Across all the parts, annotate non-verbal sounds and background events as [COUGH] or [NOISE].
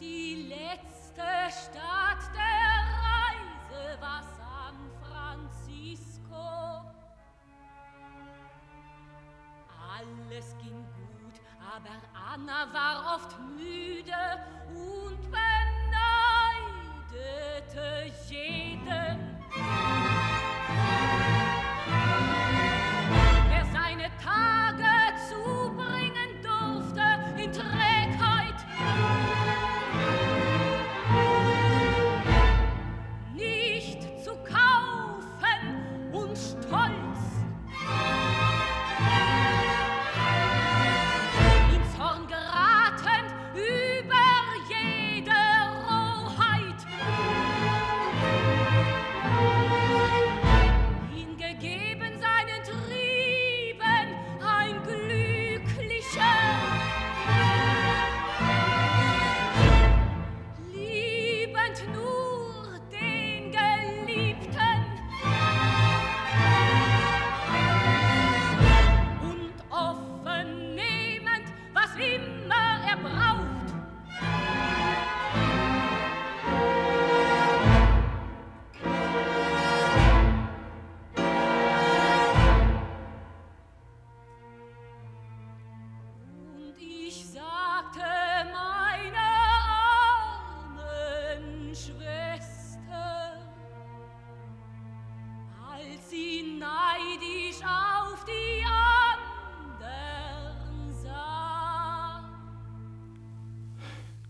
Die letzte Stadt der Reise war San Francisco. Alles ging gut, aber Anna war oft müde und beneidete jeden.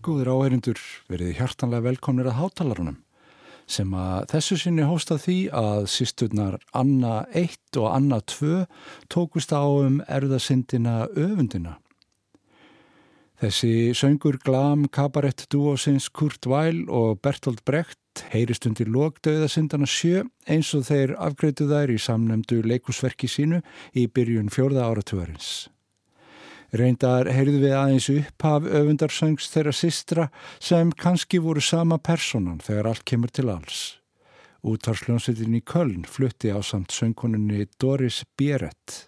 Góðir áherindur verið hjartanlega velkomnir að hátalarunum sem að þessu sinni hósta því að sýsturnar Anna 1 og Anna 2 tókust á um erðasindina öfundina. Þessi söngur glam kabarett dúosins Kurt Weil og Bertolt Brecht heyrist undir logdauðasindana 7 eins og þeir afgreitu þær í samnemdu leikusverki sínu í byrjun fjórða áratúarins. Reyndar heyrðu við aðeins upphaf öfundarsöngs þeirra sistra sem kannski voru sama personan þegar allt kemur til alls. Útvarsljónsettin í Köln flutti á samt söngkoninni Doris Bierett.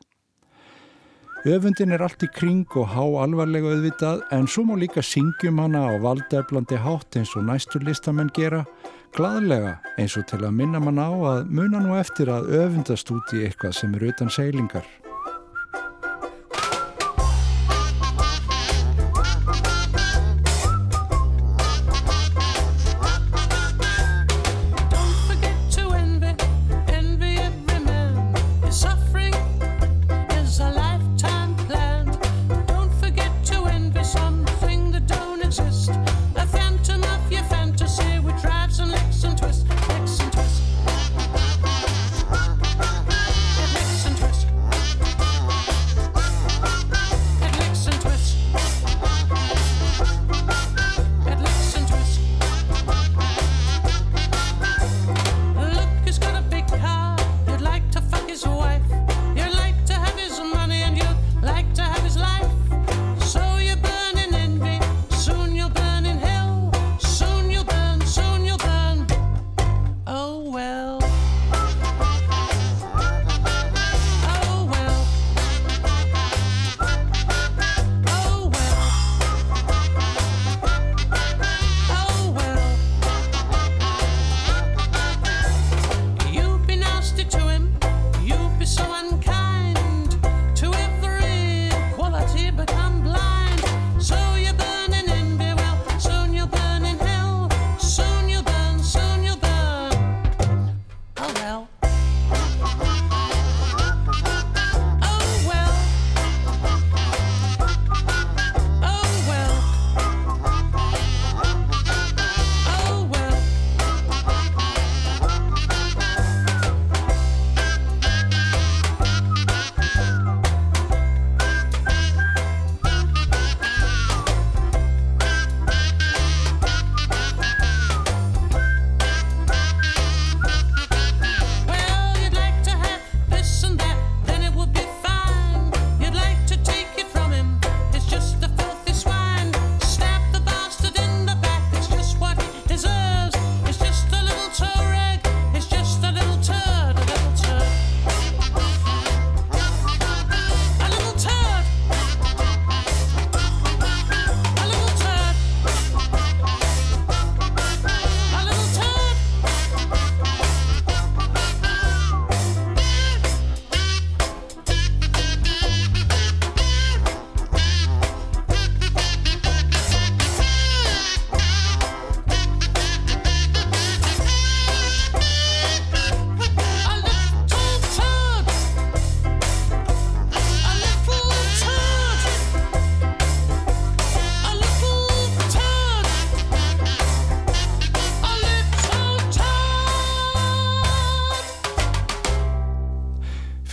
Öfundin er allt í kring og há alvarlega auðvitað en svo má líka syngjum hana á valdeflandi hátt eins og næstur listamenn gera, gladlega eins og til að minna mann á að muna nú eftir að öfundast út í eitthvað sem er utan seilingar.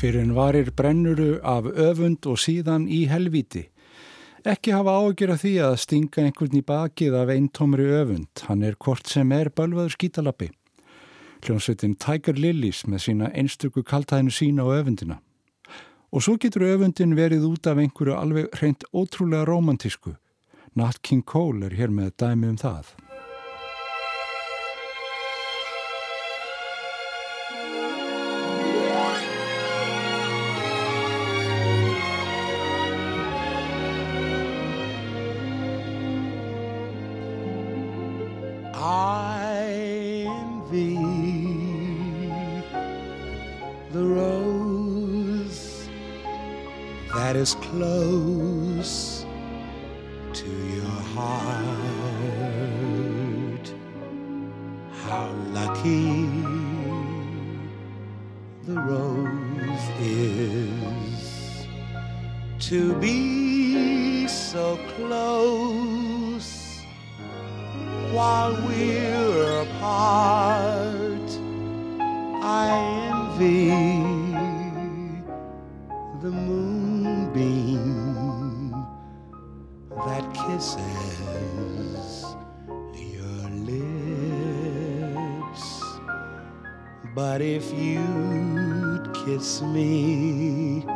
Fyrir en varir brennuru af öfund og síðan í helvíti. Ekki hafa ágjör að því að stinga einhvern í bakið af eintómri öfund, hann er hvort sem er bölvaður skítalappi. Hljómsveitin Tiger Lilies með sína einstöku kaltæðinu sína og öfundina. Og svo getur öfundin verið út af einhverju alveg reynd ótrúlega romantísku. Nat King Cole er hér með dæmi um það. Is close to your heart. How lucky the rose is to be so close while we're apart. I envy the moonbeam that kisses your lips. But if you'd kiss me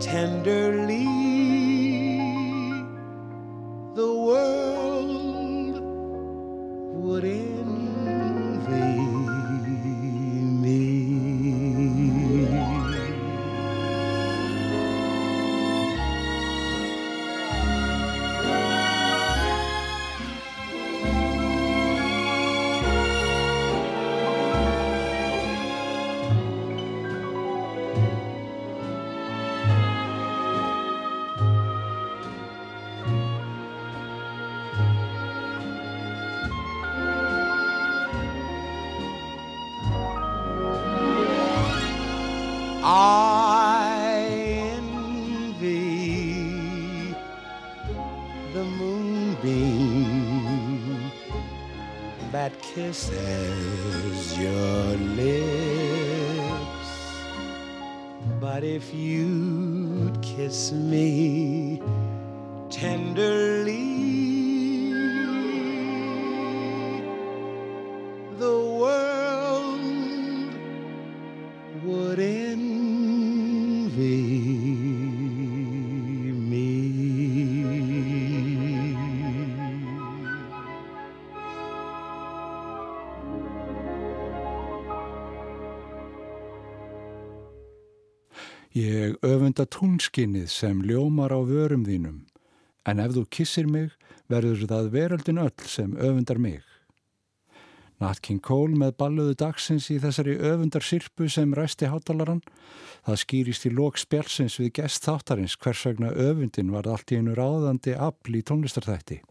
tenderly, kisses öfunda túnskinnið sem ljómar á vörum þínum, en ef þú kissir mig verður það veröldin öll sem öfundar mig. Nat King Cole með balluðu dagsins í þessari öfundar sirpu sem ræsti hátalaran, það skýrist í lók spjálsins við gest þáttarins hvers vegna öfundin var allt í einu ráðandi afl í tónlistarþætti.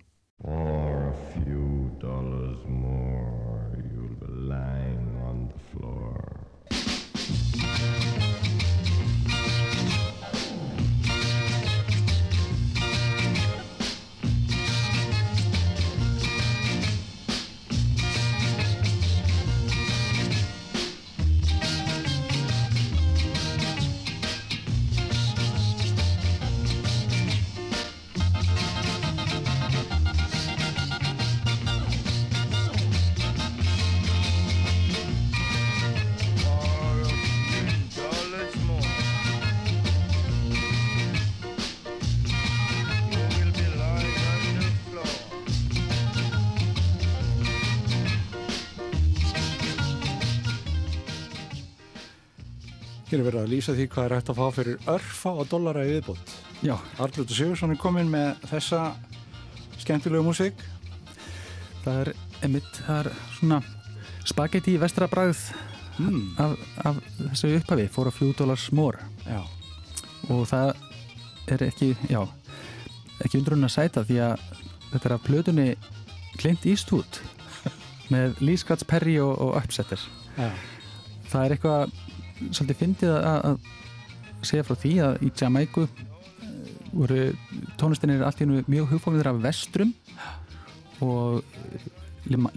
Hér er verið að lýsa því hvað er hægt að fá fyrir örfa og dollara í viðbútt. Já. Arlútur Sigursson er komin með þessa skemmtilegu músík. Það er emitt, það er svona spagetti í vestrabræð mm. af, af þessu upphafi, for a few dollars more. Já. Og það er ekki, já, ekki undrun að sæta því að þetta er af plötunni Clint Eastwood [LAUGHS] með Lee Scratch Perry og, og Upsetter. Já. Það er eitthvað svolítið fyndið að, segja frá því að í Jamaiku eh, voru tónlistinir allt í hennu mjög hugfóðinir af vestrum og eh,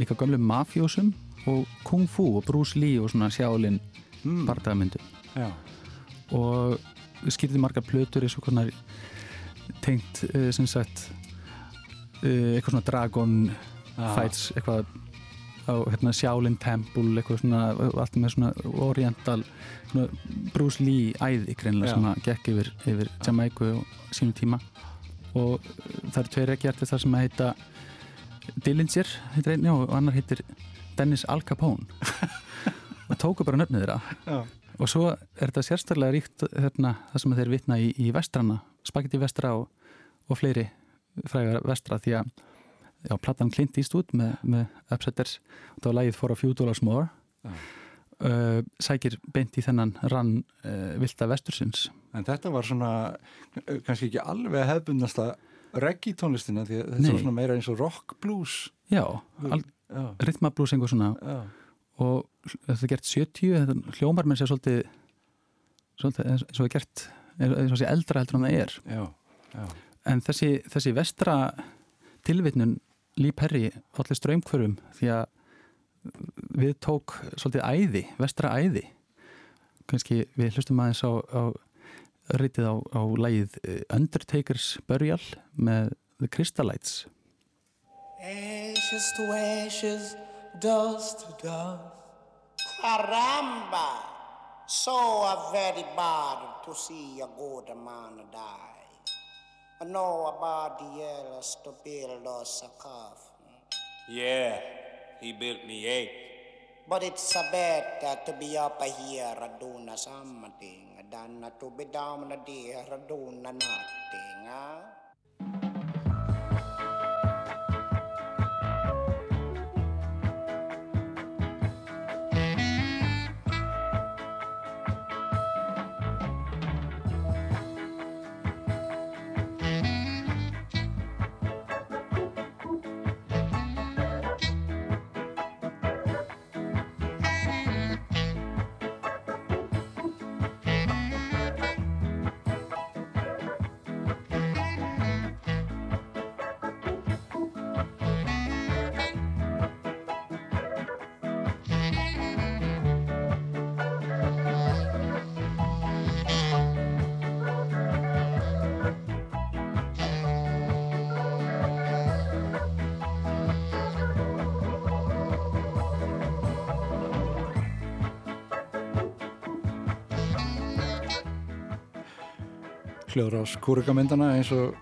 líka gömlu mafjósum og kung fu og Bruce Lee og svona sjálinn mm. barndagmyndu og við skýrðum margar plötur og konar tengt uh, sem sagt eitthvað svona dragon Ah. fights eitthvað á hérna, Shaolin Temple eitthvað svona, allt með svona oriental svona Bruce Lee æði greinlega sem að gekk yfir, yfir Jamaiku og sínum tíma. Og það eru tveir ekki eftir þar sem að heita Dillinger heitir einn, já, og annar heitir Dennis Al Capone. [LAUGHS] Og tóku bara nöfnið þeirra. Og svo er þetta sérstaklega ríkt hérna, það sem þeir vitna í, í vestrana spagetti vestra og, og fleiri frægar vestra því að já, platan Clint Eastwood með, með Upsetters og það var lagið For a Few Dollars More Já. uh, sækir beint í þennan rann uh, vilda vestursins En þetta var svona, eh, kannski ekki alveg hefbundnasta reggae tónlistina því þetta Nei. var svona meira eins og rock blues. já, Já, rytmablús einhver svona já, og þetta er gert 70 þetta hljómar með sér svolítið svolítið eins og er gert eins og sé eldra heldur en það er já, já. en þessi, þessi vestra tilvitnun Lee Perry allir ströymkvörum því að við tók svolítið æði, vestra æði kannski við hlustum aðeins á, á rítið á, á lægið eh, Undertaker's Burial með The Crystallites Ashes to ashes, dust to dust. Caramba! So a very bad to see a good man die. I know about the elders to build us a coffin. Yeah, he built me eight. But it's a better to be up here doing something than to be down there doing nothing, huh? Hljóður á skúrikamyndana eins og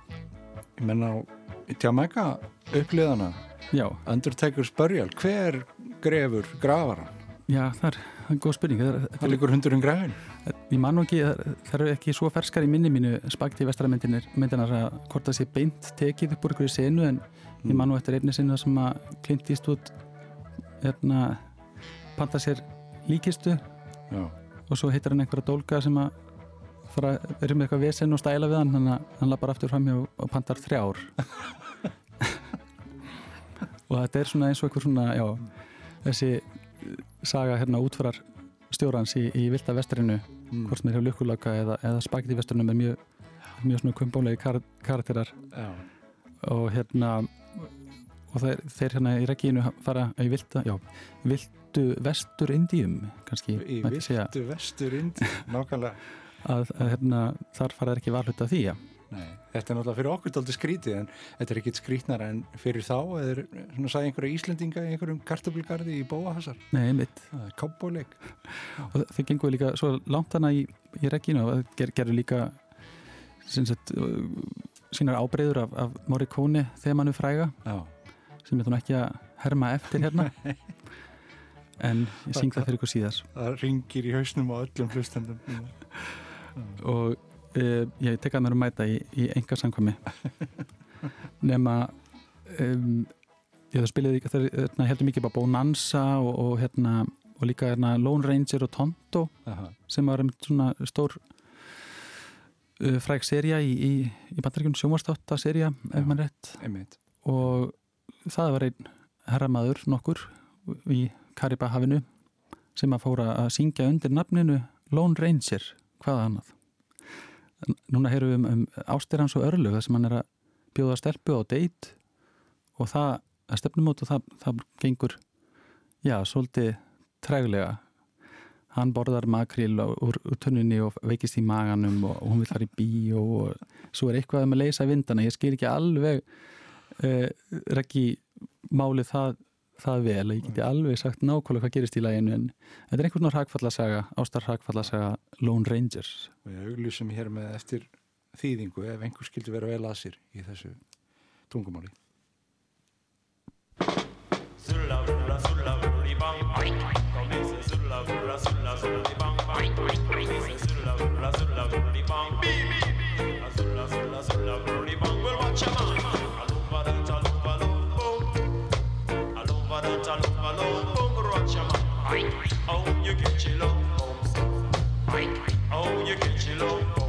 ég menna á í Jamaica uppliðana. Undertaker's Burial, hver grefur grafaran? já það er það er góð spurning. Það er, Það liggur hundurinn grafin Ég man nú ekki, það eru ekki svo ferskar í minni mínu spagti vestramyndinar myndinar að hvort það sé beint tekið upp úr einhverju senu en ég man nú eftir einni sinu sem að Clint Eastwood hérna, panta sér líkistu Já, og svo heitir hann einhverja dólga sem að fara, er með eitthvað vesen og stæla við hann þannig að hann lappar aftur fram hjá og pantar þrjár. [LAUGHS] Og þetta er svona eins og eitthvað svona, já þessi saga hérna útfarar stjórans í, í Vilda vesturinu Mm. hvort sem er hjá Lukkulaka eða, eða Spaghetti vesturinu með mjög, mjög svona kumbólegi kar, karakterar. Já, og hérna og þeir, þeir hérna í reggínu fara í vilda, já, vildu vestur indíum, kannski í viltu vestur indi nákvæmlega [LAUGHS] að, að hérna, þar fara þeir ekki varhluta því, já. Nei, þetta er náttúrulega fyrir okkur dálítið skrítið en þetta er ekkit skrítnar en fyrir þá eða svona sagði einhverja Íslendinga í einhverjum kartöflgarði í Bóahassar Nei, mitt, það er kobbóleik og þeir gengur líka svo langt hana í, í reggínu og ger, gerðu líka sagt, sínar ábreyður af, af Morricone þegar mannu fræga Já, sem ég þannig ekki að herma eftir hérna [LAUGHS] en ég syng það fyrir ykkur síðar. Það ringir í hausnum á öllum hlustendum [LAUGHS] og uh, ég tek að mér að mæta í, í enga samkvæmi [LAUGHS] nema um, ég það þeir hérna, heldur mikið bara Bonanza og, og, hérna, og líka hérna, Lone Ranger og Tonto Aha, sem var einmitt svona stór uh, fræg seria í, í, í bandaríkjum sjómarstátta seria ef Já. mann rétt. einmitt. Og það var einn herramaður nokkur í Karibahafinu sem að fóra að syngja undir nafninu Lone Ranger, hvað annað. Núna heyrum við um, um ástir hans og örlög þar sem hann er að bjóða stelpu á date og það að stefnumót og það, það gengur já, svolítið trægulega hann borðar makril úr, úr tunnunni og veikist í maganum og, og hún vil fara í bíó og svo er eitthvað um að leysa vindana. Ég skil ekki alveg uh, reggi málið það, það vel, ég geti alveg sagt nákvæmlega hvað gerist í læginu en þetta er einhvern veginn hrakfallasaga, ástar hrakfallasaga Lone Rangers. Við auglýsum hér með eftir þýðingu ef einhver skildi vera vel að sér í þessu tungumáli. Sulla, sulla, Oh, you get your bones. Oh, you get your love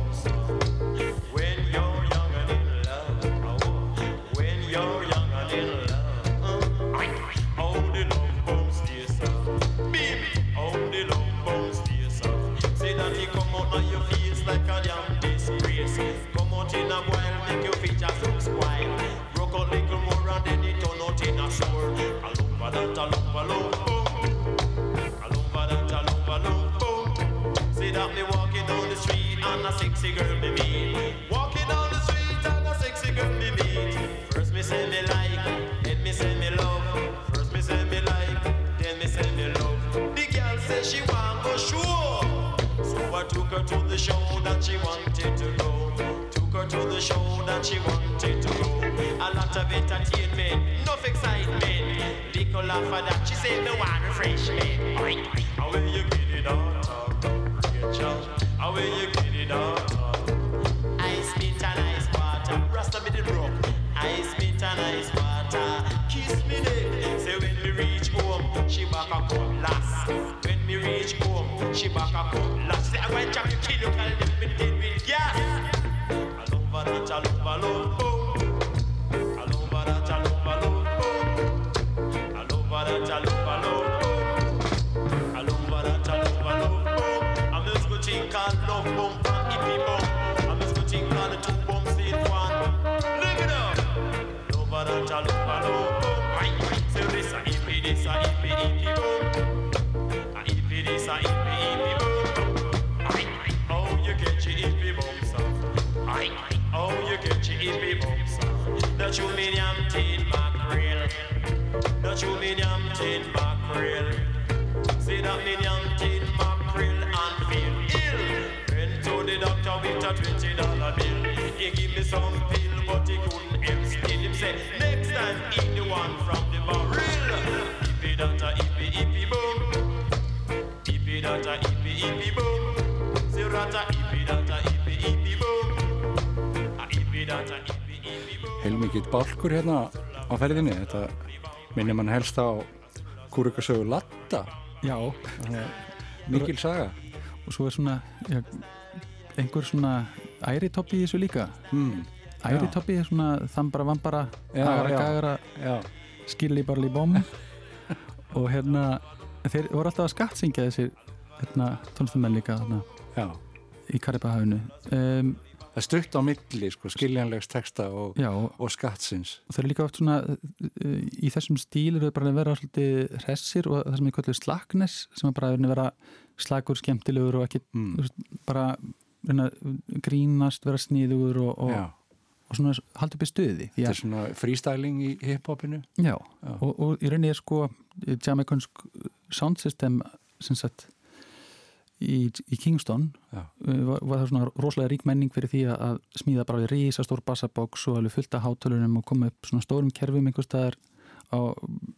sexy girl me meet. Walking down the street and a sexy girl me meet. First me say me like, then me say me love. First me say me like, then me say me love. The girl say she want go show. So I took her to the show that she wanted to go. Took her to the show that she wanted to go. A lot of entertainment, enough excitement. Little laugh for that, she said me want refreshment. How will you get it on top? How will you get it That you mean I'm tin mackerel. That you mean I'm tin mackerel. Say that mean I'm tin mackerel and feel ill. Went to the doctor with a twenty dollar bill. He give me some pill, but he couldn't help still. Him say next time eat the one from the barrel. Hippie that a hippie hippie boom. Hippie that a hippie hippie boom. Say that a hippie that a uh, hippie hippie boom. A hippie that a boom. Heilmikið bálkur hérna á ferðinni. Þetta minnir mann helst á kúrikasögu Latta Já, mikil saga. Og svo er svona já, einhver svona æritoppi í þessu líka. Mm. æritoppi er svona þambara vambara Já, agara já. gagara Já, skilli barli bóm [LAUGHS] og hérna þeir voru alltaf að skattsingja þessir hérna, tónlistumenn líka já. í Karibahafinu um, Það er stutt á milli, sko, skiljanlegs texta og, já, og og skattsins þeir eru líka oft svona uh, í þessum stíl eru bara að vera svolítið hressir og það sem ég kallar slaknes sem er bara að vera slakur, skemmtilegur og ekki mm. bara reyna, grínast, vera sniðugur og, og, og svona upp í stuði þetta er svona freestyling í hiphopinu já, Já. Og, og í rauninni er sko Jamaicansk sound system sem sagt í, í Kingston. Já. uh, var, var það svona rosalega rík menning fyrir því að, smíða bara við rísastór bassabox og alveg fullt af hátölunum og koma upp svona stórum kerfum einhvers staðar á,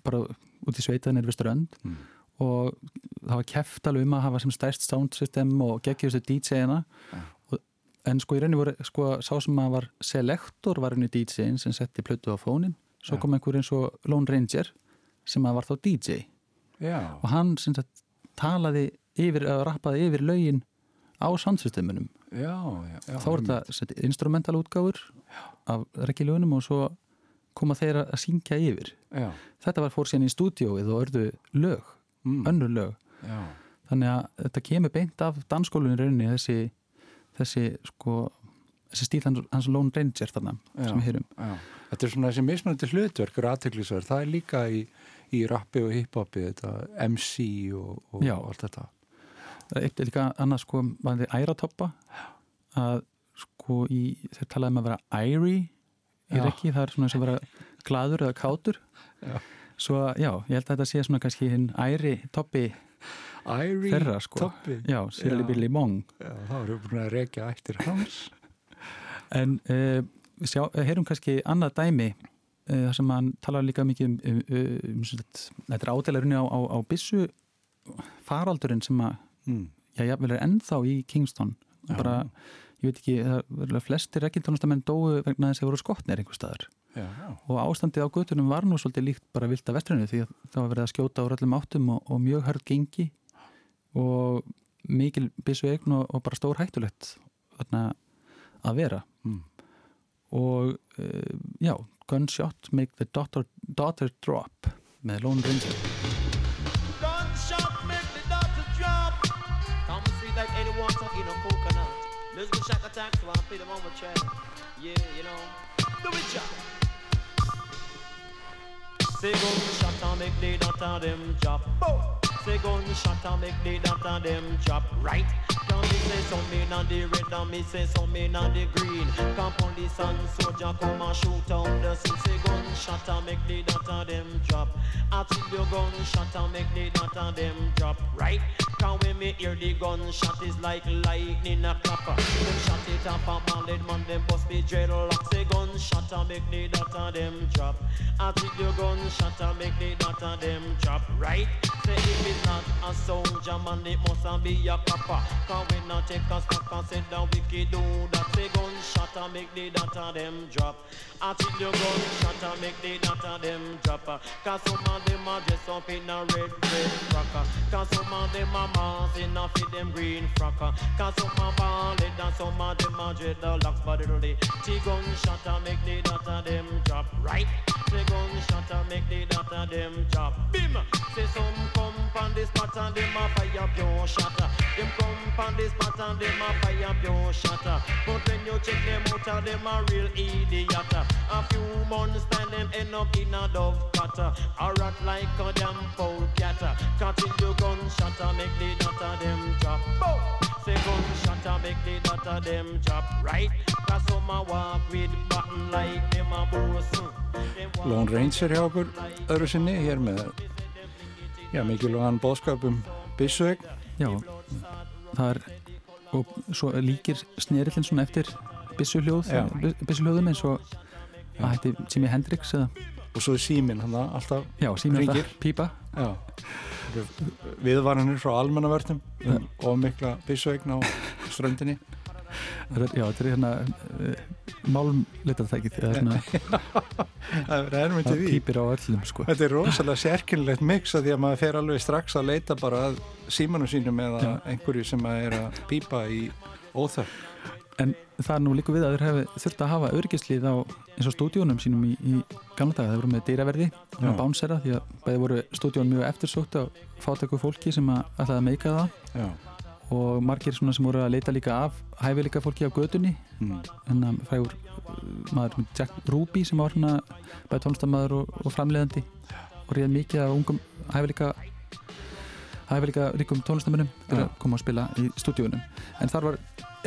bara út í sveitaðinir við strönd Mm. og það var keft alveg um að hafa sem stærst sound system og geggjur þessu DJ-ina og, en sko í rauninni voru sko sá sem að var selektor var henni DJ-in sem setti plötu á fónin svo Já. kom einhver eins og Lone Ranger sem að var þá DJ Já, og hann sem sagt talaði yfir, eða rappaði yfir lögin á soundsystemunum já, já, já þá var þetta instrumental útgáfur af reggilögunum og svo koma þeir að syngja yfir. Já, þetta var fór síðan í stúdíóið og örðu lög, mm. önnur lög. Já, þannig að þetta kemur beint af dansskólinu rauninni þessi, þessi sko þessi stíl hans, hans Lone Ranger þarna Já. sem við heyrum. já. Þetta er svona þessi mismunandi hlutverk og aðteklisverð, það er líka í, í rappi og hiphopi MC og, og Já. allt þetta það er eitt líka annað sko varðandi æratoppa að sko í, þeir talaði um að vera æri í rekki, það er svona sem vera gladur eða kátur. Já. svo já, ég held að þetta sé svona kannski hinn æri toppi Æri þeirra sko. toppi? Já, Sirli. Billy Mong. Já, þá erum við búin að rekja ættir hans. [LAUGHS] En uh, sjá, heyrum kannski annað dæmi uh, þar sem hann talar líka mikið um, um, um, um þetta er ádelarunni á, á, á byssu faraldurinn sem að mm. já, jafnvel er ennþá í Kingston. Bara, ég veit ekki, það verður flestir rekkiltónastamenn dóu vegna þess að voru skotnir einhver staðar. Já, já, og ástandið á göttunum var nú svolítið líkt bara vilt að vestrinu því að það var verið að skjóta úr öllum áttum og, og mjög hörð gengi og mikil byssu eign og, og bara stór hættulegt þarna að vera. Mm. og uh, já, Gunshot Make the daughter, daughter Drop með Lone Ranger Musical shock attack, so I play them on my chest. Yeah, you know. Do it, Jack. Say gunshot and make the daughter them drop. Boom. Say gunshot and make the daughter them drop. Right. Can me say some in on the red and me say some in on the green. Come police and soldier come and shoot out the scene. Say gunshot and make the daughter them drop. I think your gunshot and make the daughter them drop. Right. Can when me hear the gunshot is like lightning a clapper. Them shot it up a banded man them bust me dreadlock. Say gunshot and make the daughter them drop. I think your gunshot and make the daughter them drop. Right. Say if it's not a soldier man it must a be a copper. Can we not take a stock and say the wicked do that. Say gunshot and make the daughter them drop. Think your gunshot and make the daughter them drop. Uh, Cause some of them are dressed up in a red, red frock. Cause some of them are mass in a fit them green frock. Cause some are ballad and some of them are dreadlocks. But it'll the gunshot and make the daughter them drop. Right? Say gunshot and make the daughter them drop. Bim! Say some come on this and them a fire pure shatter. Them come on this spot and them a fire pure shatter. But when you check them out, them a real idiot. A few months time them end up in a dove cutter. A rat like a damn foul cat. Catching your gunshot and make the daughter them drop. Boom! Say gunshot and make the daughter them drop. Right? Cause some a walk with button like them a boss. Lone Ranger hjá okkur öðru sinni hér með já, mikilvægan bóðskap um byssuegn já, það er og svo líkir snerillin svona eftir byssuhljóð Já. byssuhljóðum eins og að hætti Jimi Hendrix eða, og svo er síminn hann alltaf já, Hringir. þetta pípa viðvaranir frá almannavörnum um ofmikla byssuegn á ströndinni já, þetta er hérna málmlitartækið eða svona [LAUGHS] það er í það því öllum sko Þetta er rosalega sérkynlegt mix að því að maður fer alveg strax að leita bara að símanum sínum eða Já. einhverju sem að er að pípa í óþörf. En það er nú líka við að þeir hefði þurft að hafa örgislið á eins og stúdíónum sínum í, í gamla daga. Þeir voru með dýraverði og Já. bánsera því að bæði voru stúdíón mjög eftirsótt á fátæku fólki sem að ætlaði að meika það Já. Og margir svona sem voru að leita líka af hæfileika fólki af gödunni Mm. en að frægur uh, maður Jack Ruby sem var svona bæði tónlistamæður og, og framleiðandi og réð mikið af ungum hæfileika hæfileika ríkum tónlistamönnum fyrir að koma að spila í stúdíunum en þar var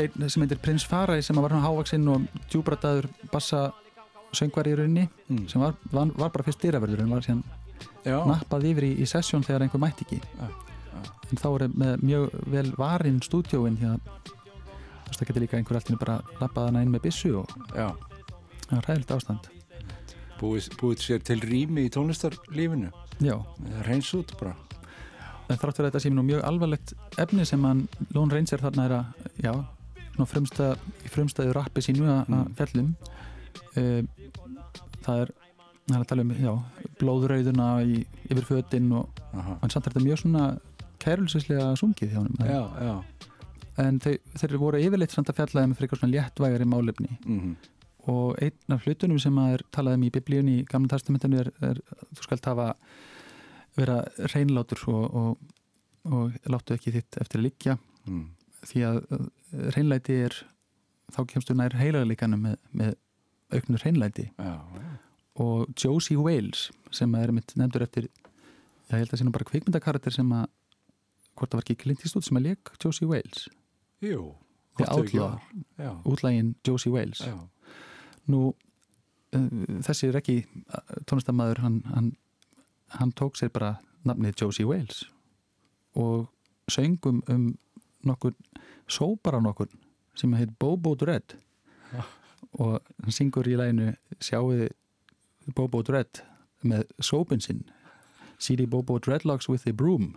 einn sem heitir Prins Farai sem var hann hávaksinn og djúbrataður bassa söngvar í rauninni Mm. sem var, var, var bara fyrst dýraverður en var síðan Já. nappað yfir í, í sessjón þegar einhver mætti ekki já. En þá er með mjög vel varinn stúdíóin því að það getur líka einhver alltaf bara lappað hana inn með byssu og það er ræðilegt ástand Búið, búið sér til rými í tónlistarlífinu. já, Reyns út bara. en þrátt fyrir að þetta sé nú mjög alvarlegt efni sem hann Lone Ranger þarna er að já, svona frumstæð, í frumstæðu rappi sínu að Mm. fjallum uh, það er það er að tala um, já, blóðrauðuna í, yfir fötin og Aha. en samt er þetta mjög svona kærulsislega sungið hjá honum Já, já. en þeir, þeir voru yfirleitt samt að fjalla um fyrir svona léttvægari málefni Mm og einn af hlutunum sem að er talað um í biblíunni í gamla testamentinu er, er þú skalt hafa vera reynlátur og, og, og láttu ekki þitt eftir að liggja mm. því að uh, reynlæti er þá kemstu nær heilagalíkanum með, með auknur reynlæti Já, já. og Josie Wales sem er nefndur eftir ég held að sínum bara kvikmyndakarakter sem að hvort það var ekki Clint Eastwood sem að leik Josie Wales? Jú, hvort þau ekki útlægin Josie Wales. Já, nú uh, þessi er ekki tónlistamæður hann, hann, hann tók sér bara nafnið Josie Wales og söngum um nokkur sópar á nokkur sem heit Bobo Dread [LAUGHS] og hann syngur í læginu sjáuði Bobo Dread með sópin sinn. CD Bobo Dreadlocks with the broom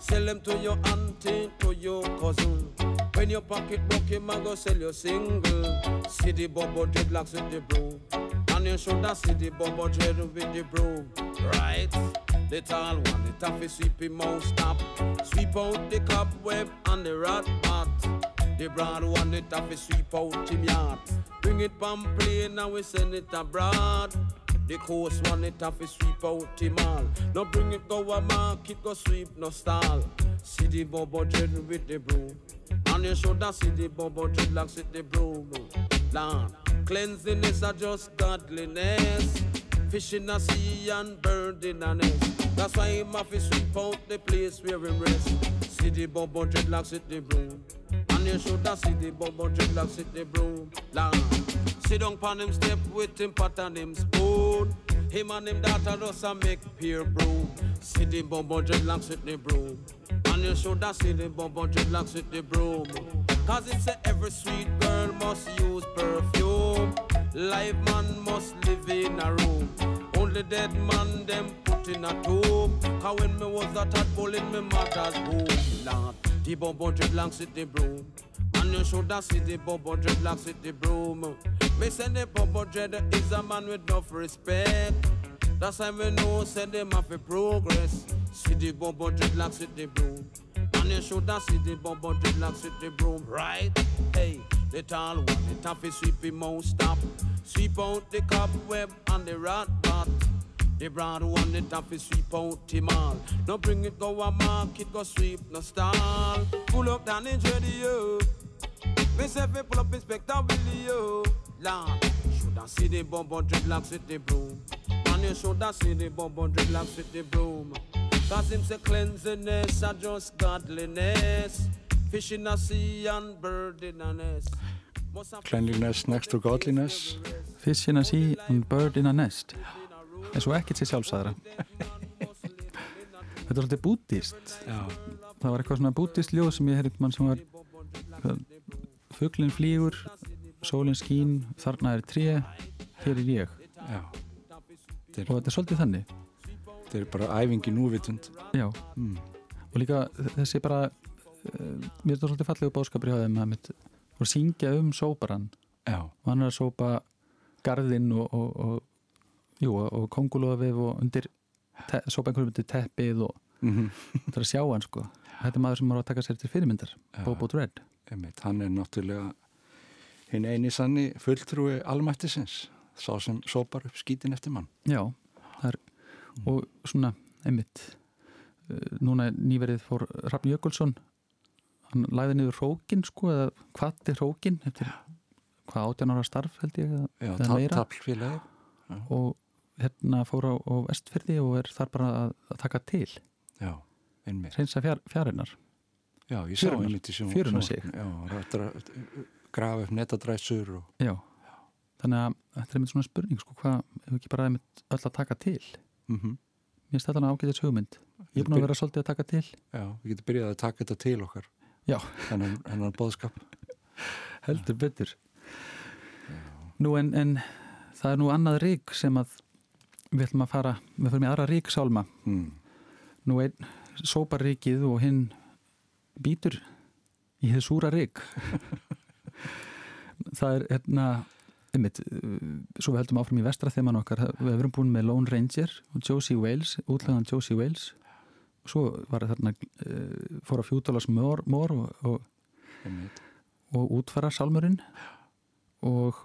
Sell them to your auntie, to your cousin. When your pocket broke, him a go sell your single. See the bubble dreadlocks with the broom. And you shoulda see the bubble dread with the broom. Right? The tall one, the toughy sweep him out stop. Sweep out the cobweb and the rat pot. The broad one, the toughy sweep out him yard. Bring it from plane and we send it abroad. The coast one it have to sweep out him all. No bring it go a market, go sweep no stall. See the bubble dread with the broom. And you shoulda see the bubble dreadlocks with the broom. Lord, cleanliness are just godliness. Fish in a sea and bird in a nest. That's why him have to sweep out the place where him rest. See the bubble dreadlocks with the broom. And you shoulda see the bubble dreadlocks with the broom. Lord, sit down pon him step with him pot and him spoon. Him and him daughter just a make peer broom. See the bubble dreadlocks with the broom. And you shoulda see the bubble dreadlocks with the broom. Cause it say every sweet girl must use perfume. Live man must live in a room. Only dead man them put in a tomb. Cause when me was a tadpole in me mother's womb, Lord, the bubble dreadlocks with the broom. And you shoulda see the bubble dreadlocks with the broom. Me say the bubble dread is a man with enough respect. That's why we know say them have a progress. See the bubble dreadlocks with the broom. And you shoulda see the bubble dreadlocks with the broom, right? Hey, the tall one, the toughy sweep him out stop. Sweep out the cobweb and the rat pot. The broad one, the toughy sweep out him all. No bring it go a market, go sweep no stall. Pull up down in radio. Pull up Inspector Willie yo. Lord, shoulda see the bumbo dreadlocks with the broom. And you shoulda see the bumbo dreadlocks with the broom. Cause him say cleanliness are just godliness. Fish in a sea and bird in a nest. Cleanliness next to godliness Fish in a sea and bird in a nest en svo ekkert sér sjálfsæðra [LAUGHS] Þetta er svolítið bútist Já, það var eitthvað svona bútist ljóð sem ég heyrði mann sem var fuglinn flýgur sólinn skín, þarna er tré hér er ég. Já. Og þetta er svolítið þannig. Þetta er bara æfingi núvitund. Já, mm. og líka þessi bara uh, mér er þetta svolítið fallegu bóðskapur hjá þeim að mitt og syngja um sóparan Já, og hann er að sópa garðinn og, og, og, og kongulofið og undir sópa einhverjum undir teppið og mm þetta er að sjá hann sko. Þetta er maður sem er að taka sér til fyrirmyndar. Bobo Dredd einmitt, hann er náttúrulega hinn eini sanni fulltrúi almættisins, sá sem sópar upp skítin eftir mann. Já, er og svona, einmitt uh, núna nýverið fór Rafn Jökulsson hann læði niður rókin sko, eða hvað er rókin eftir hvað átján ára starf held ég eða, Já, taplfélagi. og hérna fór á, á vestfyrði og er þar bara að, að taka til Já, einmitt. reynsa fjár, fjárinnar Já, ég sá einmitt í sjón. Fjörunar sig. Já, rættra, grafa upp netadræsur og Já, þannig að þetta er einmitt svona spurning sko, hvað, ef ekki bara einmitt öll að taka til mm -hmm. mér finnst þetta ágætis hugmynd ég er búin að vera svolítið að taka til Já, við getum byrjað að taka þetta til okkar. Já. Þennan, þennan bóðskap. heldur betur nú en, en það er nú annað rík sem að við ætlum að fara við fyrir með aðra rík sálma Mm. nú einn sópar ríkið og hinn býtur í þið súra rík það er hérna einmitt, uh, svo við heldum áfram í vestra þeman okkar, við hefum búin með Lone Ranger og Josie Wales, útlæðan Josie Wales. Svo var þarna uh, fór að fjútalas mór, mór og, og, og útfara sálmurinn og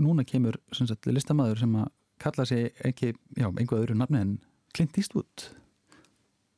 núna kemur sem sagt, listamæður sem að kalla sig ekki, já, einhvað öðru nafni en Clint Eastwood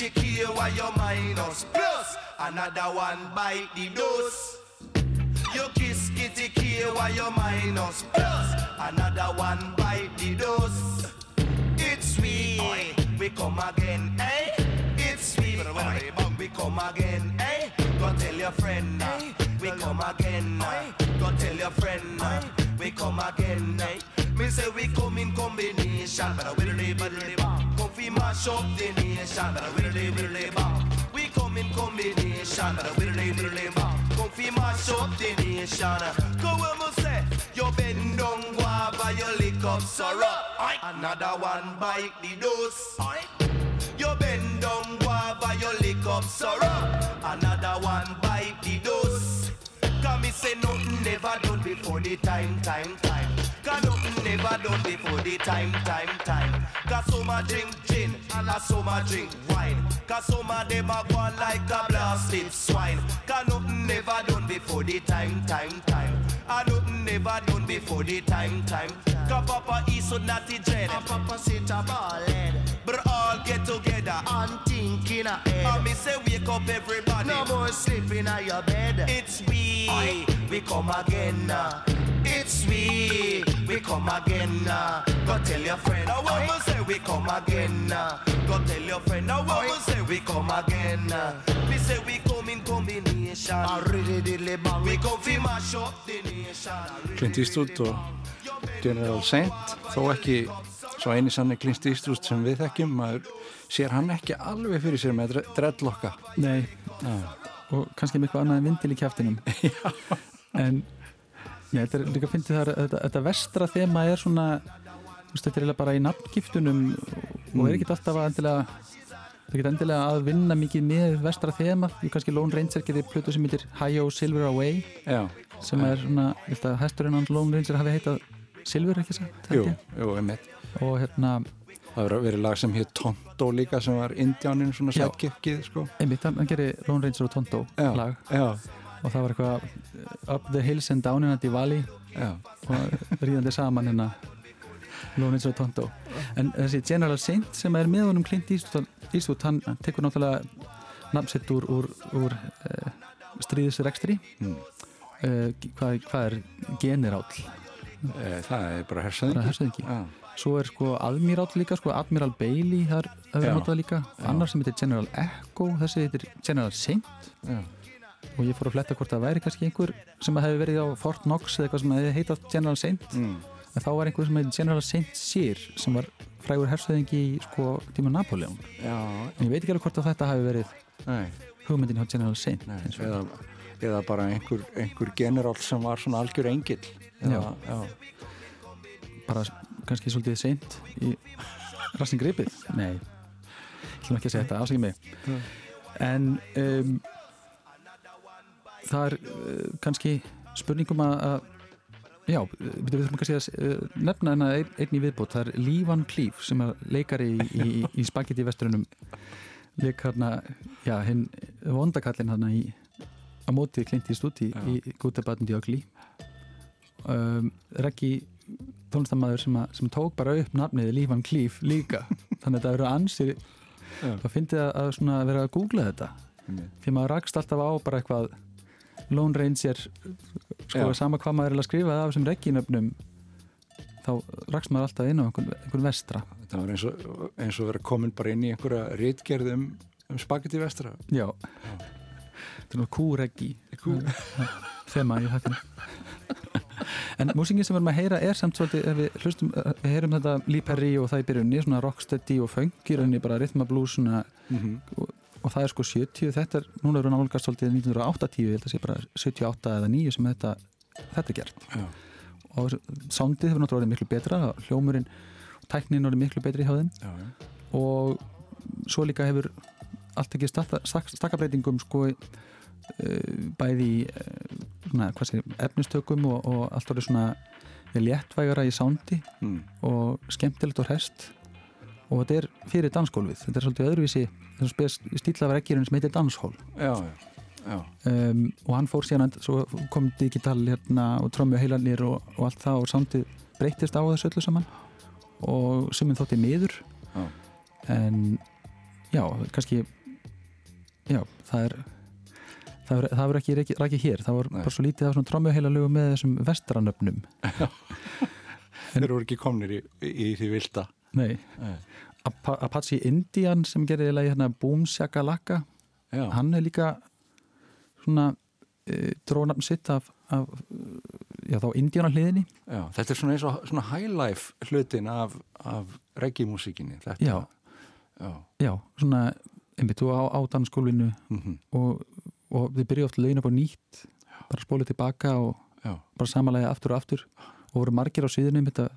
you kiss kitty kill while you minus plus another one bite the dose. You kiss kitty kill while you minus plus another one bite the dose. It's we, we come again, eh? It's we, we come again, eh? Go tell your friend, uh, we come again, uh, go tell your friend, uh, we come again, eh? Me say we come in combination, but I will live, but live, come fi mash up the nation, but I will live, will. We come in combination, but I will live, will live, come fi mash up the nation. Go on, me say, you bend down, guava, you lick up sorrow. Another one bite the dose. You bend down, guava, you lick up sorrow. Another one bite the dose. Cause me say nothing never done before the time, time, time. Cause nothing never done before the time, time, time. Cause some a drink gin and a some a drink wine. Cause some of them a go on like a blasted swine. Cause nothing never done before the time, time, time. And nothing never done before the time, time. Cause Papa is so naughty dread. And Papa sit a ball head. But all get together and think in a head. And me say wake up everybody. No more sleeping on your bed. It's we, we come again. uh. It's we, we come again. uh. Go tell your friend. Now what me say we come again. uh. Go tell your friend. Now what me say we come again. uh. Me say we come in combination. I really diddly bang. We come fi mash up the nation. Clint Eastwood og General Saint þó ekki svo eini sann er Clint Eastwood sem við þekkjum maður sér hann ekki alveg fyrir sér með dre- dreadlocka. Nei, og kannski með eitthvað annað en vindil í kjæftinum [LAUGHS] en já, þetta er líka fyndið þar þetta, þetta vestra þema er svona þetta er eiginlega bara í nafngiftunum og er ekki alltaf að endilega það ekki endilega að vinna mikið með vestra þema, því kannski Lone Ranger getur plötu sem heitir Hi-Yo Silver Away Já, sem er svona, ég held að hesturinn hans Lone Ranger hafi heitað Silver ekki satt? Jú, held ég. jú, einmitt og hérna, Það verið verið lag sem hér Tonto líka sem var indjánin svona sætkikkið sko. Einmitt, hann, gerir Lone Ranger og Tonto Já, lag. já, og það var eitthvað uh, Up the Hills and Down in a Diwali. Já, og ríðandi saman hérna Lónins og Tonto. En þessi General Saint sem er með honum Clint Eastwood, hann tekur náttúrulega nafnsett úr, úr, úr uh, stríðisrekstri Mm. uh, hvað, hvað er generál e, það er bara Já, svo er sko admirál líka, sko Admiral Bailey þar hefur notað líka. Já. annar sem heitir General Echo, þessi heitir General Saint. Já, og ég fór að fletta hvort það væri kannski einhver sem hefði verið á Fort Knox eða eitthvað sem hefði heitað General Saint. Mm. en þá var einhver sem heitir General Saint Cyr sem var frægur hersöðingi í sko tíma Napoleon já. En ég veit ekki alveg hvort þetta hafi verið nei, hugmyndin hjá General Saint nei, eða, eða bara einhver, einhver generál sem var svona algjör já, bara kannski svolítið seint í rassin gripið. Nei, ég ætlum ekki að segja þetta, afsækja mig. En um, það er uh, kannski spurningum að, að já, við þurfum kannski að uh, nefna hennar ein, einn í viðbót, það er Lee Van Cleef sem er leikari í, í, í Spaghetti vesturunum leik hérna, já, hinn vondakallin hérna í á móti Clint Eastwood í, Já. í and the Ugly um, Reggi tónlistamæður sem, sem tók bara upp nafnið Van Cleef líka. [LAUGHS] Þannig að það eru ansir Já. það fyndi að, vera að googla þetta. Því maður rakst alltaf á bara eitthvað Lone Ranger sko Já. sama hvað maður er að skrifa af þessum regginöfnum þá rakst maður alltaf inn á einhvern, einhvern vestra. Það var eins og, eins og vera komin bara inn í einhverja rítgerð um, um spagetti vestra. Já, þetta er nú kúreggi. Kú. þema í þetta [LAUGHS] en músingin sem við erum að heyra er samt svolítið ef við hlustum, eh, við heyrum þetta Lee Perry og það í byrjunni, svona rocksteady og funk í rauninni bara blues svona mm -hmm. og, og það er sko 70 þetta er, núna eru nálgast svolítið 1980 ég held að sé bara 78 eða 9 sem þetta, þetta er gert Já. og soundið hefur náttúrulega orðið miklu betra hljómurinn, tæknin orðið miklu betri hjá þeim Já, já. og svo líka hefur allt ekki stakkabreitingum sko uh, bæði í uh, svona, hvað segir, efnistökum og, og allt orðið svona léttvægara í soundi Mm. og skemmtilegt og hest og þetta er fyrir dansgólfið þetta er svolítið öðruvísi stílavereggirinn sem heitir danshól Já, já, já. um, og hann fór síðan svo kom digital hérna og trömmu heilanir og, og allt það og samtið breytist á þessu öllu saman og sem þótti miður Já. en já, kannski já, það er það er- það verður ekki rækið ræki hér það var Nei. bara svo lítið af svona trömmu heilalögu með þessum vestranöfnum [LAUGHS] Þeir eru ekki komnir í, í því vilda. nei, Nei. Apa Apache Indian sem gerir eiginlega hérna Boom Shakalaka Já, hann er líka svona e, drónafn sitt af, af já, þá Indiana hliðinni já. Þetta er svona eins og svona highlife hlutin af, af reggae-músíkinni. Þetta. Já. Já. svona einmitt og á, á dansskólinu Mm og, og þið byrjuðu oft lögin upp á nýtt bara spólið tilbaka og já. bara samanlega aftur og aftur og voru margir á síðunum einmitt að,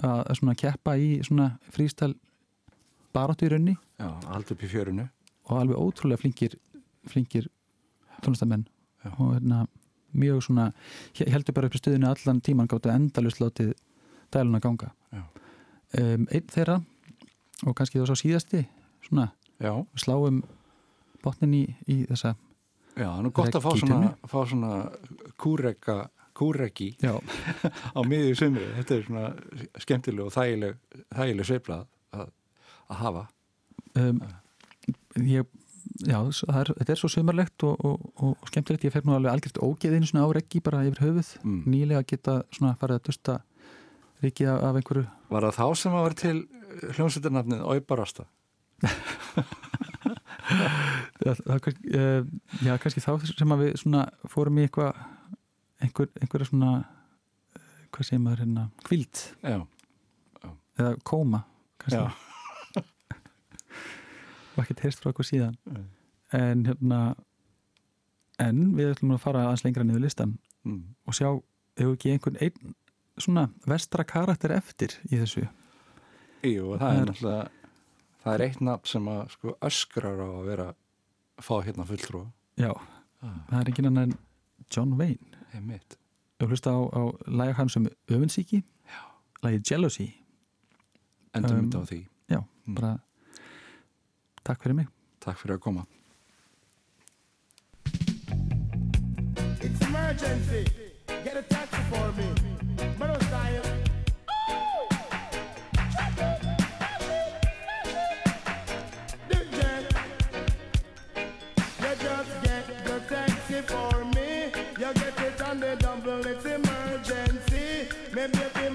að, að svona keppa í svona frístæl baráttu í raunni Já, allt upp í fjörunu. og alveg ótrúlega flinkir flinkir tónlistamenn Já. og hérna mjög svona he- heldur bara upp í stuðinu allan tíman gáttu endalust látið dæluna ganga Já. um, einn þeirra og kannski þá svo síðasti svona Já, sláum botnin í, í þessa já, það er gott að fá svona, fá svona kúreka, kúreki já, [LAUGHS] á miðju sumri. Þetta er svona skemmtileg og þægileg, þægileg sveiflað að, að hafa. um, ég já, er, þetta er svo sumarlegt og, og, og skemmtilegt, ég fer nú alveg algjört ógeð einu svona á reggi bara yfir höfuð Mm. nýlega geta svona farið að dusta ríkið af, einhverju Var það þá sem að var til hljómsveitarnafnið Óibarasta? [LAUGHS] Já, það, kannski, uh, já, kannski þá sem að við svona fórum í eitthvað einhver, einhverja svona uh, hvað segir maður hérna, kvild Já, eða kóma kannski já. [LAUGHS] og ekkert heyrst frá okkur síðan Nei. en hérna en við ætlum að fara aðeins lengra niður listan Mm. og sjá ef ekki einhvern einn svona vestra karakter eftir í þessu Jú, það Það er er- náttúrulega það er eitt nafn sem að sko öskrar á að vera fá hérna fulltrúa. Já, það er ekki annar en John Wayne. Ég mitt og hlusta á, á læg hans um öfunnsíki lægi Jealousy. Endur Um, myndi á því. já, Mm. bara takk fyrir mig. Takk fyrir að koma. It's emergency. Get a taxi for me.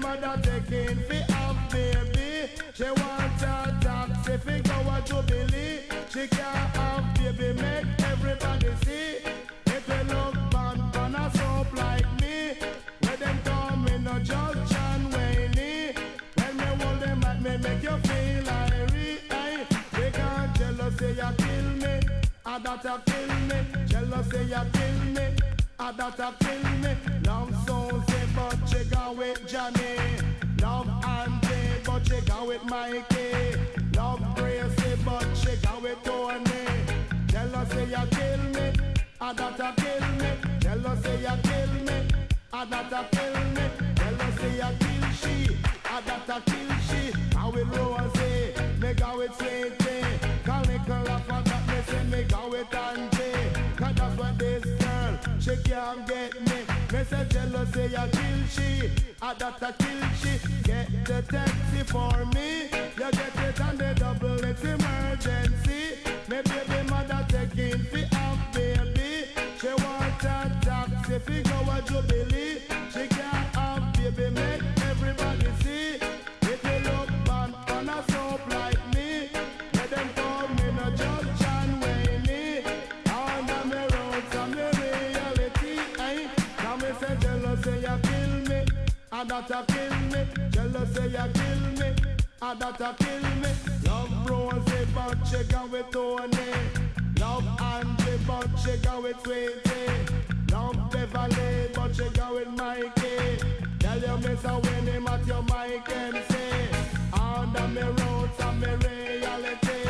Mother taking fi off baby. She want a taxi fi go a Jubilee. She can't have baby, make everybody see. If you look bad on a soap like me, where them come in no judge and Wayne. When me hold them at me, make you feel irie. They can't jealousy, you kill me. Ah, that a kill me. Jealousy, you kill me. Ah, that a kill me. She go with Johnny. Love Auntie, but she go with Mikey. Love Gracie, but she go with Tony. Jealousy, you kill me. Ah, that a kill me. Jealousy, you kill me. Ah, that a kill me. Jealousy, you kill she. Ah, that a kill she. How with Rosie, me go with Sweetie. Call for that me say me go with Auntie. Cause that's what this girl, she can't get me. Me say jealousy, you kill she. Ah, that a kill she. Get the taxi for me. You get it on the that a kill me. Jealousy, you kill me. And that a kill me. Love Rosie, but she gone with Tony. Love Angie, but she go with Sweetie. Love Beverly, but she go with Mikey. Tell you, Miss Winnie, at your mic and say, under me roots and me reality.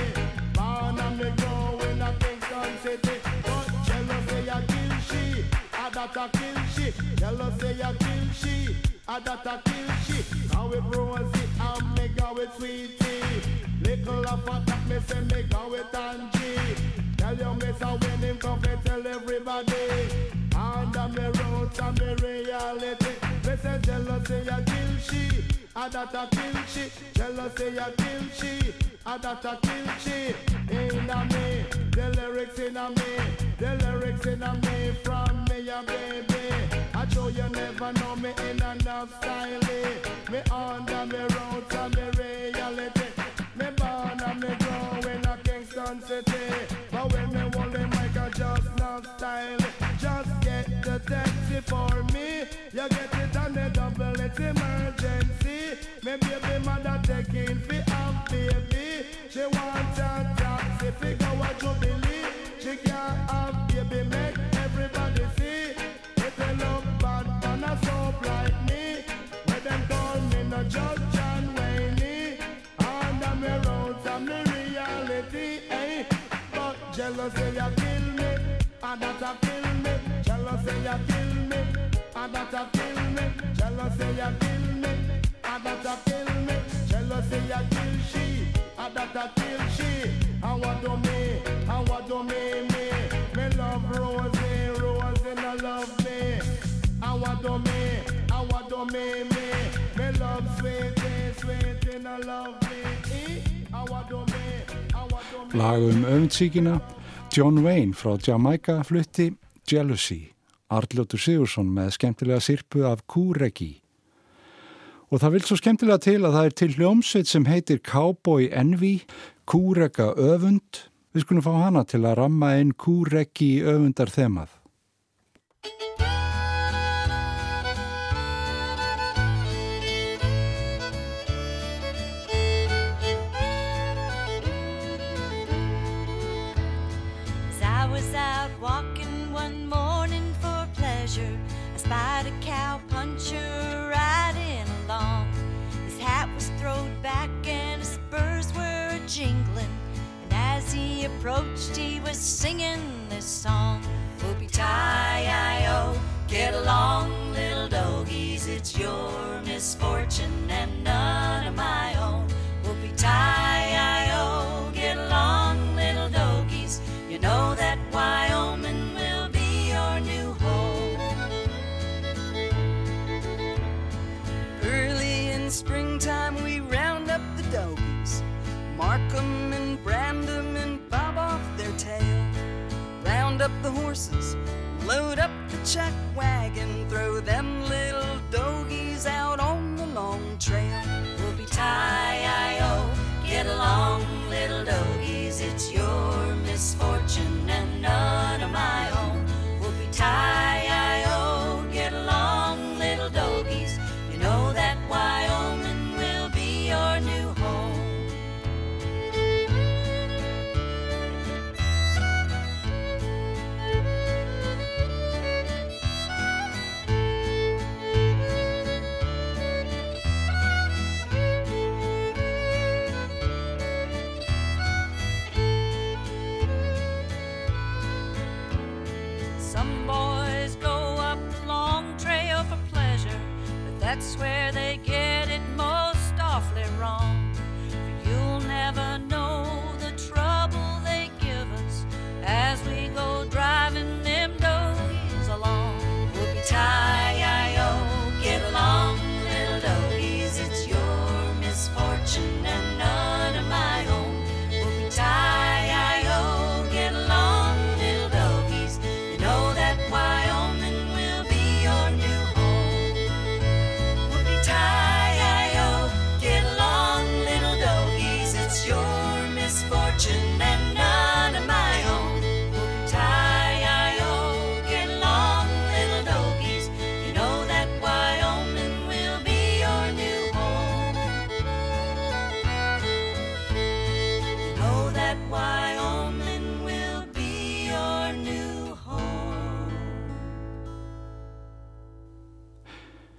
Born and me growing in Kingston City. But jealousy, ya kill she, a that a kill she. Jealousy, ya kill she, a that a kill she. Now with Rosie and me go with Sweetie. Little of a that me say me go with Angie. Tell you, Miss when him come tell everybody. Under me roots and me reality. Me say jealousy, ya kill she, a that a kill she. Jealousy, ya kill she, a that a kill she. Inna me, the lyrics inna me, the lyrics inna me from you never know me in enough style. Jealousy ya kill me, and that a kill me. Jealousy ya kill me, and that a kill me. Jealousy ya kill she, and that a kill she. And what do me, and what do me, me? Me love Rosie, Rosie no love me. And what do me, and what do me, me? Me love Sweetie, Sweetie no love me. Eh? And what do me, and what do me? Lag um öfundsíkina, John Wayne frá Jamaica flutti Jealousy, Arljótur Sigursson með skemmtilega sirpu af Kúregi. Og það vil svo skemmtilega til að það er til hljómsveit sem heitir Cowboy Envy, Kúrega öfund. Við skulum fá hana til að ramma inn Kúregi öfundar þemað. Approached, he was singing up the horses, load up the chuck wagon, throw them little doggies out on the long trail. Whoopie tie o, get along, little doggies. It's your misfortune and none of my own. Whoopie tie Some boys go up the long trail for pleasure, but that's where they get it most awfully wrong.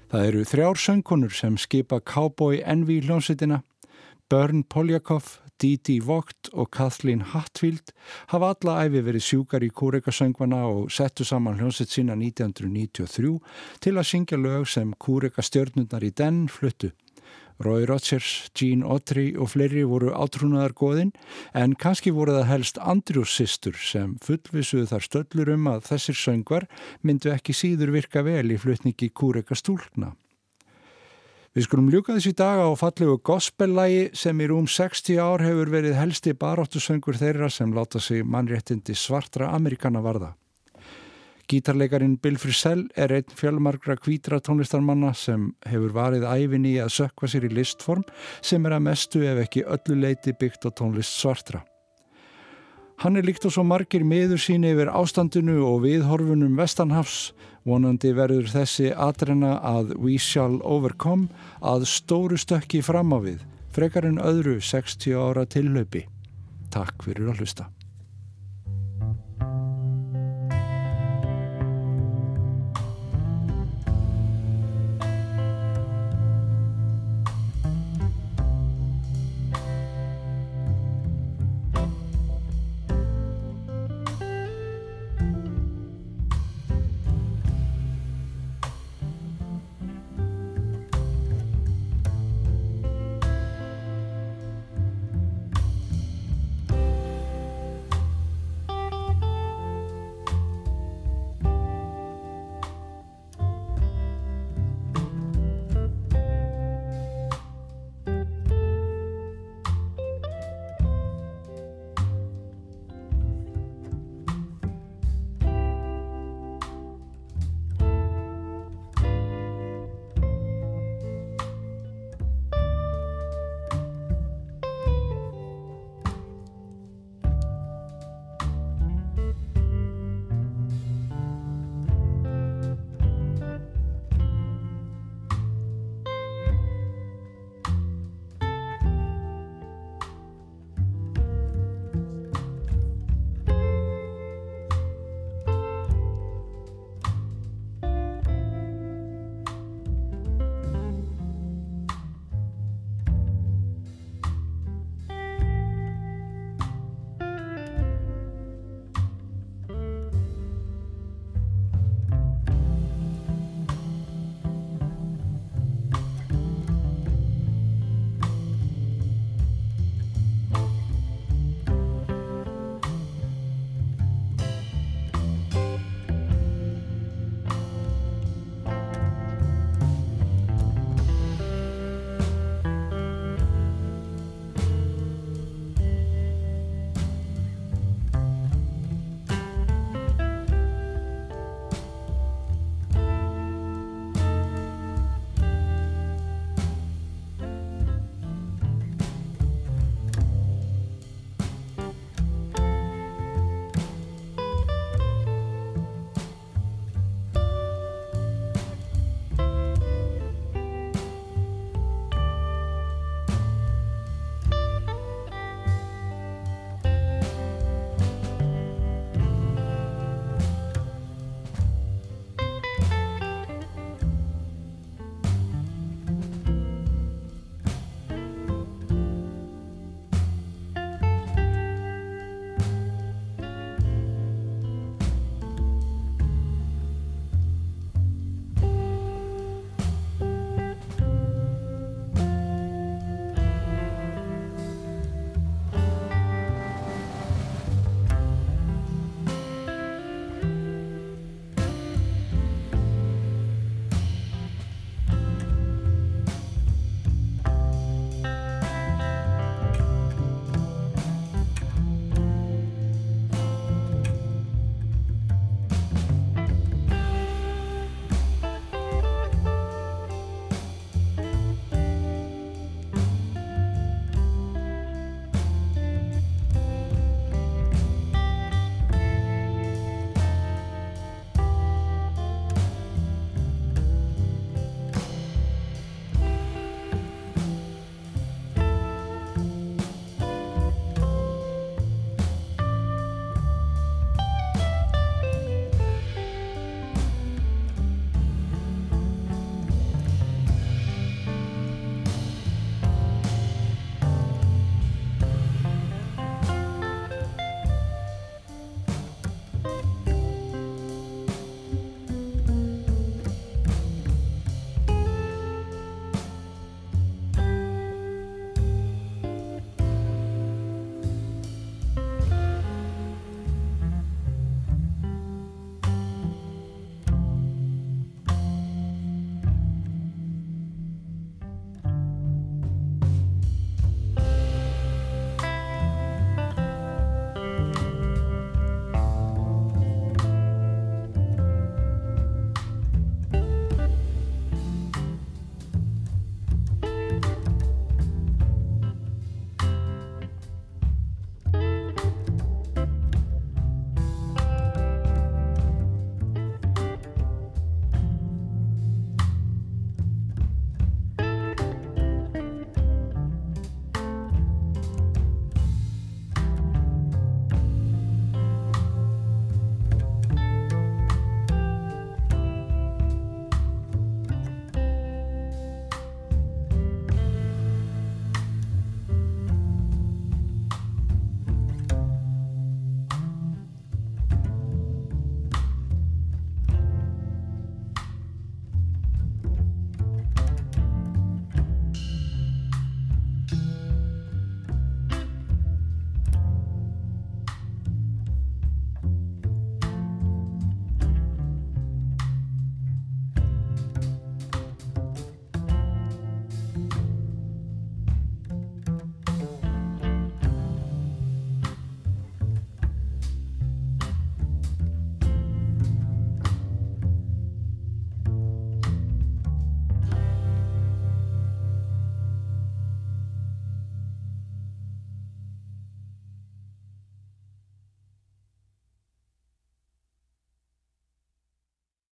Það eru þrjár söngkonur sem skipa Cowboy Envy hljómsveitina. Börn Poljakov, Didi Vogt og Kathleen Hatfield hafa alla æfi verið sjúkar í kúrekasöngvana og settu saman hljómsveit sína 1993 til að syngja lög sem kúrekastjörnundar í den fluttu. Roy Rogers, Gene Autry og fleiri voru átrúnaðar goðin en kannski voru það helst Andrews sýstur sem fullvisuðu þar stöllur um að þessir söngvar myndu ekki síður virka vel í flutningi kúreka stúlkna. Við skulum ljúka þessi dag á fallegu gospellægi sem í rúm 60 ár hefur verið helsti baróttusöngur þeirra sem láta sig mannréttindi svartra Amerikana varða. Gítarleikarin Bill Frisell er einn fjölmargra kvítra tónlistarmanna sem hefur varið æfinni að sökva sér í listform sem er að mestu ef ekki öllu leiti byggt á tónlist svartra. Hann er líkt og svo margir miður sín yfir ástandinu og viðhorfunum Vestanhafs, vonandi verður þessi atrena að We Shall Overcome að stóru stökki fram á við, frekar en öðru 60 ára tillaupi. Takk fyrir að hlusta.